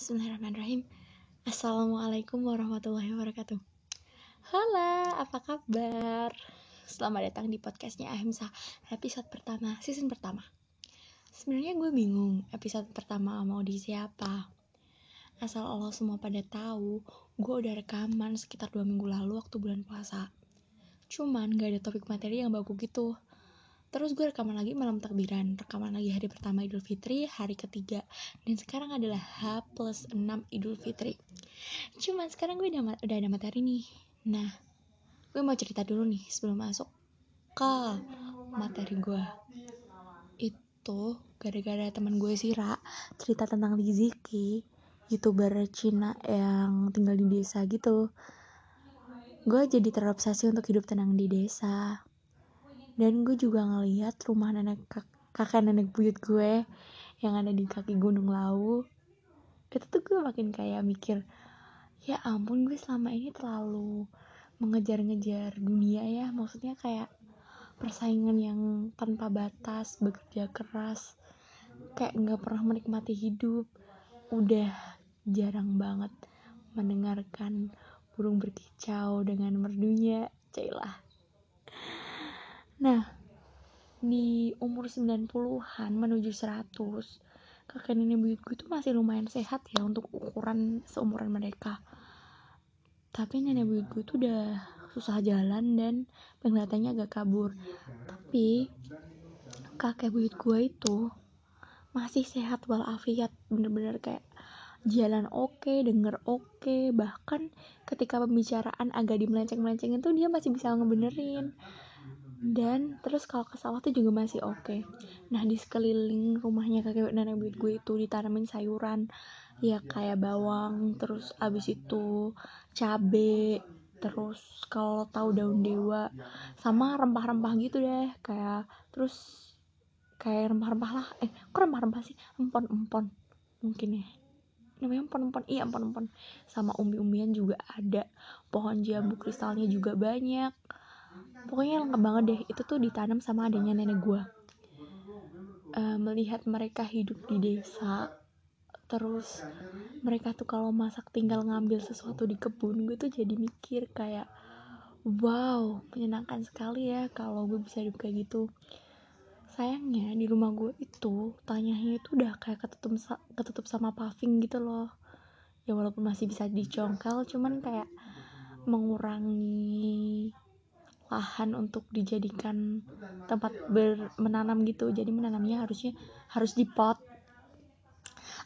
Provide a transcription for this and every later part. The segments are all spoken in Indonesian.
Bismillahirrahmanirrahim. Assalamualaikum warahmatullahi wabarakatuh. Halo, apa kabar? Selamat datang di podcastnya Ahimsa Episode pertama, season pertama. Sebenarnya gue bingung episode pertama mau di siapa Asal Allah semua pada tahu Gue udah rekaman sekitar dua minggu lalu waktu bulan puasa. Cuman gak ada topik materi yang bagus gitu Terus gue rekaman lagi malam takbiran, rekaman lagi hari pertama Idul Fitri, hari ketiga, dan sekarang adalah H plus 6 Idul Fitri. Cuman sekarang gue udah, udah ada materi nih. Nah, gue mau cerita dulu nih sebelum masuk ke materi gue. Itu gara-gara teman gue Sira cerita tentang Liziki, youtuber Cina yang tinggal di desa gitu. Gue jadi terobsesi untuk hidup tenang di desa dan gue juga ngeliat rumah nenek kak kakek nenek buyut gue yang ada di kaki gunung Lawu itu tuh gue makin kayak mikir ya ampun gue selama ini terlalu mengejar-ngejar dunia ya. Maksudnya kayak persaingan yang tanpa batas bekerja keras kayak nggak pernah menikmati hidup. Udah jarang banget mendengarkan burung berkicau dengan merdunya. Cailah Nah, di umur 90-an menuju 100, kakek nenek buyut gue itu masih lumayan sehat ya untuk ukuran seumuran mereka. Tapi nenek buyut gue itu udah susah jalan dan penglihatannya agak kabur. Tapi kakek buyut gue itu masih sehat walafiat, bener-bener kayak jalan oke, okay, denger oke, okay. bahkan ketika pembicaraan agak dimelenceng-melenceng itu dia masih bisa ngebenerin dan terus kalau ke sawah tuh juga masih oke. Okay. nah di sekeliling rumahnya kakek nenek buyut gue itu ditanamin sayuran ya kayak bawang terus abis itu cabe terus kalau tahu daun dewa sama rempah-rempah gitu deh kayak terus kayak rempah-rempah lah. Eh kok rempah-rempah sih? Empon-empon mungkin ya. Namanya empon-empon? Iya empon-empon. Sama umbi-umbian juga ada. Pohon jambu kristalnya juga banyak pokoknya lengkap banget deh. Itu tuh ditanam sama adanya nenek gue uh, melihat mereka hidup di desa terus mereka tuh kalau masak tinggal ngambil sesuatu di kebun gue tuh jadi mikir kayak wow menyenangkan sekali ya kalau gue bisa hidup kayak gitu. Sayangnya di rumah gue itu tanyanya itu udah kayak ketutup ketutup sama paving gitu loh. Ya walaupun masih bisa dicongkel cuman kayak mengurangi lahan untuk dijadikan tempat ber menanam gitu. Jadi menanamnya harusnya harus di pot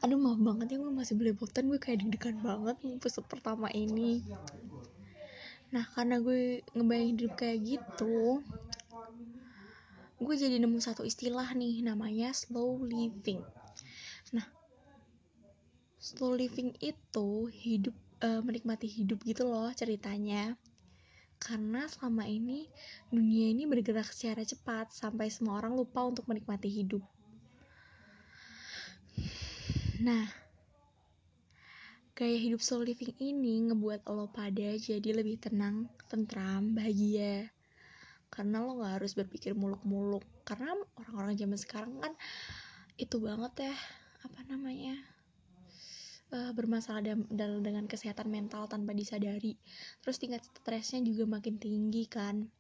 aduh maaf banget ya gue masih belepotan. Gue kayak deg-degan banget episode pertama ini. Nah karena gue ngebayangin hidup kayak gitu gue jadi nemu satu istilah nih namanya slow living. Nah slow living itu hidup uh, menikmati hidup gitu loh ceritanya karena selama ini dunia ini bergerak secara cepat sampai semua orang lupa untuk menikmati hidup. Nah, gaya hidup soul living ini ngebuat lo pada jadi lebih tenang, tentram, bahagia. Karena lo gak harus berpikir muluk-muluk. Karena orang-orang zaman sekarang kan itu banget ya, apa namanya, uh, bermasalah dalam dengan kesehatan mental tanpa disadari. Terus tingkat stresnya juga makin tinggi kan.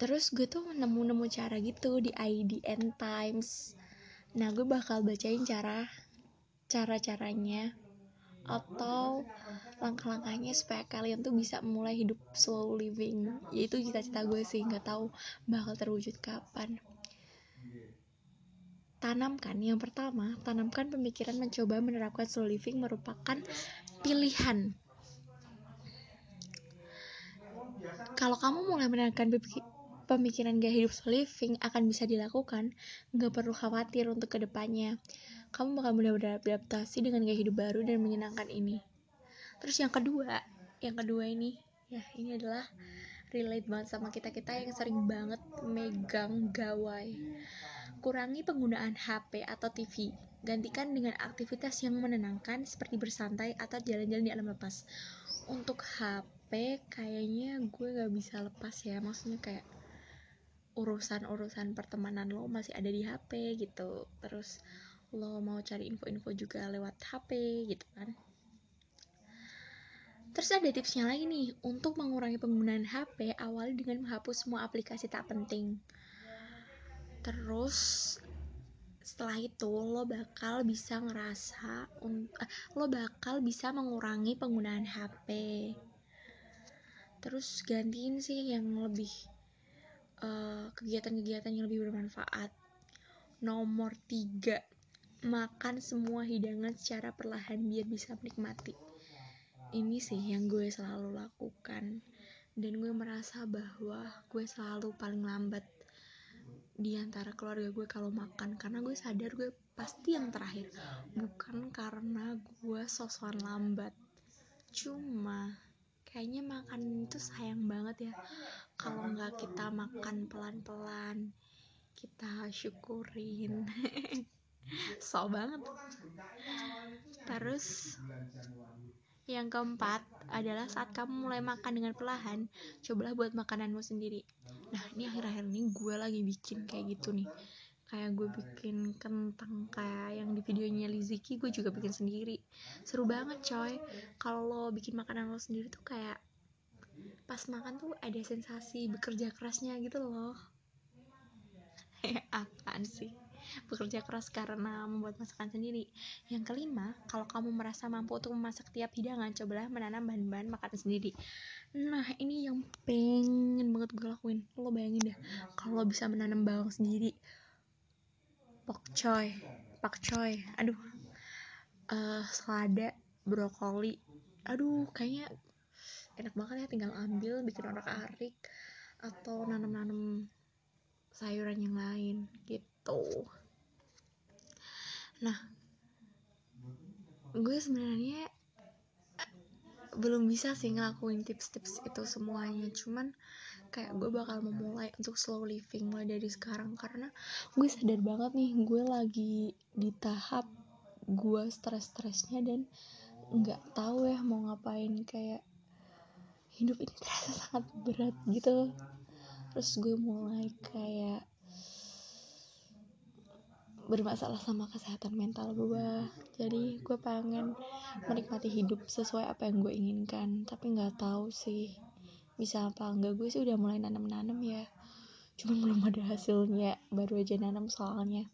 Terus gue tuh nemu-nemu cara gitu di IDN Times. Nah gue bakal bacain cara cara-caranya atau langkah-langkahnya supaya kalian tuh bisa mulai hidup slow living. Yaitu cita-cita gue sih nggak tahu bakal terwujud kapan Tanamkan yang pertama, tanamkan pemikiran mencoba menerapkan slow living merupakan pilihan. Kalau kamu mulai menerapkan pemikiran gaya hidup slow living akan bisa dilakukan, nggak perlu khawatir untuk ke depannya. Kamu bakal mudah beradaptasi dengan gaya hidup baru dan menyenangkan ini. Terus yang kedua, yang kedua ini, ya ini adalah relate banget sama kita kita yang sering banget megang gawai Kurangi penggunaan HP atau TV. Gantikan dengan aktivitas yang menenangkan seperti bersantai atau jalan-jalan di alam lepas. Untuk HP kayaknya gue gak bisa lepas ya. Maksudnya kayak urusan-urusan pertemanan lo masih ada di HP gitu. Terus lo mau cari info-info juga lewat HP gitu kan Terus ada tipsnya lagi nih, untuk mengurangi penggunaan HP, awali dengan menghapus semua aplikasi tak penting. Terus setelah itu lo bakal bisa ngerasa uh, lo bakal bisa mengurangi penggunaan HP. Terus gantiin sih yang lebih kegiatan kegiatan-kegiatan yang lebih bermanfaat. Nomor tiga, makan semua hidangan secara perlahan biar bisa menikmati ini sih yang gue selalu lakukan dan gue merasa bahwa gue selalu paling lambat di antara keluarga gue kalau makan karena gue sadar gue pasti yang terakhir. Bukan karena gue sosokan lambat. Cuma kayaknya makan itu sayang banget ya. Kalau nggak kita makan pelan-pelan kita syukurin. So banget. Terus yang keempat adalah saat kamu mulai makan dengan perlahan, cobalah buat makananmu sendiri. Nah, ini akhir-akhir ini gue lagi bikin kayak gitu nih. Kayak gue bikin kentang kayak yang di videonya Liziki, gue juga bikin sendiri. Seru banget coy. Kalau bikin makanan lo sendiri tuh kayak pas makan tuh ada sensasi bekerja kerasnya gitu loh. Apaan sih? Bekerja keras karena membuat masakan sendiri. Yang kelima, kalau kamu merasa mampu untuk memasak tiap hidangan, cobalah menanam bahan-bahan makanan sendiri. Nah, ini yang pengen banget gue lakuin. Lo bayangin deh, kalau bisa menanam bawang sendiri. Pokcoy, pakcoy, aduh. Uh, selada, brokoli. Aduh, kayaknya enak banget ya tinggal ambil bikin orak arik atau nanam-nanam sayuran yang lain gitu nah gue sebenarnya belum bisa sih ngelakuin tips-tips itu semuanya. Cuman kayak gue bakal memulai untuk slow living mulai dari sekarang. Karena gue sadar banget nih gue lagi di tahap gue stres-stresnya dan nggak tahu ya mau ngapain. Kayak hidup ini terasa sangat berat gitu. Terus gue mulai kayak bermasalah sama kesehatan mental gue jadi gue pengen menikmati hidup sesuai apa yang gue inginkan. Tapi nggak tahu sih bisa apa enggak gue sih udah mulai nanam-nanam ya. Cuma belum ada hasilnya. Baru aja nanam soalnya.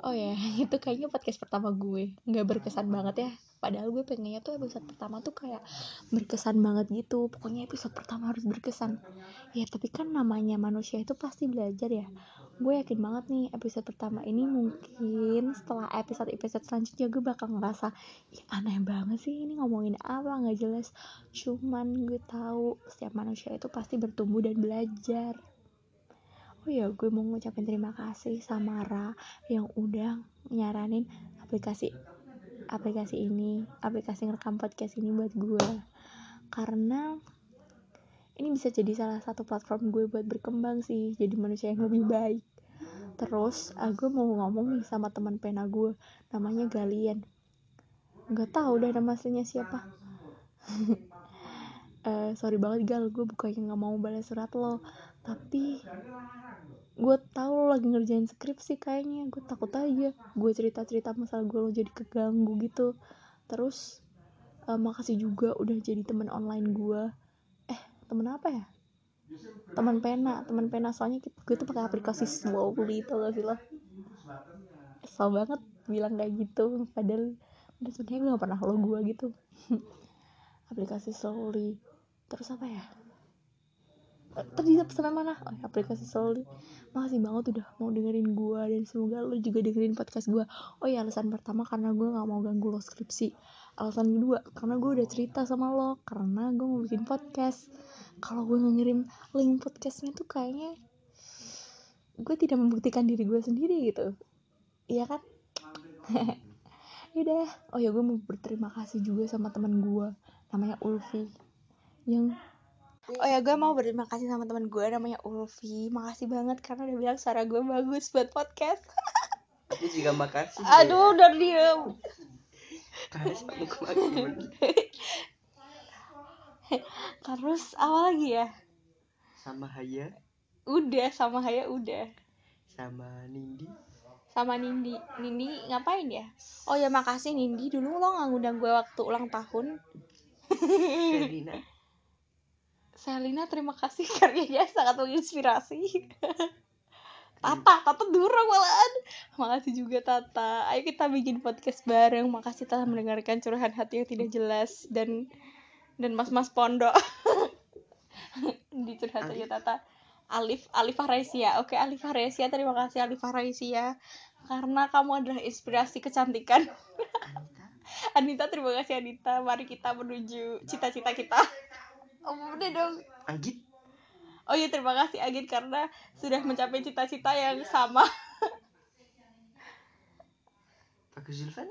Oh ya itu kayaknya podcast pertama gue. Nggak berkesan banget ya padahal gue pengennya tuh episode pertama tuh kayak berkesan banget gitu. Pokoknya episode pertama harus berkesan. Ya tapi kan namanya manusia itu pasti belajar ya. Gue yakin banget nih episode pertama ini mungkin setelah episode-episode selanjutnya gue bakal ngerasa Ih, aneh banget sih ini ngomongin apa nggak jelas. Cuman gue tahu setiap manusia itu pasti bertumbuh dan belajar. Oh ya gue mau ngucapin terima kasih sama Ra yang udah nyaranin aplikasi aplikasi ini aplikasi ngerekam podcast ini buat gue karena ini bisa jadi salah satu platform gue buat berkembang sih jadi manusia yang lebih baik. Terus aku mau ngomong nih sama teman pena gue namanya Galian. Nggak tahu udah nama aslinya siapa. Uh, sorry banget gal gue bukannya nggak mau balas surat lo tapi gue tahu lo lagi ngerjain skripsi kayaknya. Gue takut aja gue cerita cerita masalah gue lo jadi keganggu gitu. Terus uh, makasih juga udah jadi teman online gue temen apa ya? Teman pena teman pena. Soalnya gue tuh pakai aplikasi slowly itu gak sih lo? Kesel banget bilang kayak gitu. Padahal udah sebenarnya gue gak pernah lo gue gitu. Aplikasi slowly. Terus apa ya tadi pesanan mana? Oh, ya, aplikasi Slowly makasih banget udah mau dengerin gue dan semoga lo juga dengerin podcast gue oh ya alasan pertama karena gue nggak mau ganggu lo skripsi. Alasan kedua karena gue udah cerita sama lo karena gue mau bikin podcast. Kalau gue ngirim link podcastnya tuh kayaknya gue tidak membuktikan diri gue sendiri gitu. Iya kan? Udah. Oh ya gue mau berterima kasih juga sama teman gue namanya Ulfi yang oh ya gue mau berterima kasih sama teman gue namanya Ulfi. Makasih banget karena udah bilang suara gue bagus buat podcast. Aku juga makasih aduh udah diem. Terus apa lagi ya? Sama Haya. Udah sama Haya udah. Sama Nindi. Sama Nindi. Nindi ngapain ya? Oh ya makasih Nindi. Dulu lo nggak ngundang gue waktu ulang tahun Selina terima kasih karyanya sangat menginspirasi. Tata, Tata durung malahan. Makasih juga Tata. Ayo kita bikin podcast bareng. Makasih telah mendengarkan curahan hati yang tidak jelas Dan dan mas-mas pondok. Dicurhat aja Alif. Tata. Alif, Alifah Raisia Oke Alifah Raisia, terima kasih Alifah Raisia Karena kamu adalah inspirasi kecantikan. Anita. Anita, terima kasih Anita. Mari kita menuju cita-cita kita Oh udah dong Anggit Oh iya terima kasih Agit karena sudah mencapai cita-cita yang sama. Bagus Zulfan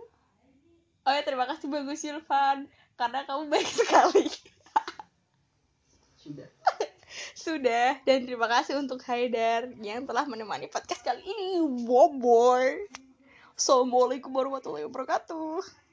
Oh ya terima kasih Bagus Silvan karena kamu baik sekali. Sudah sudah dan terima kasih untuk Haidar yang telah menemani podcast kali ini. Boboy. Assalamualaikum warahmatullahi wabarakatuh.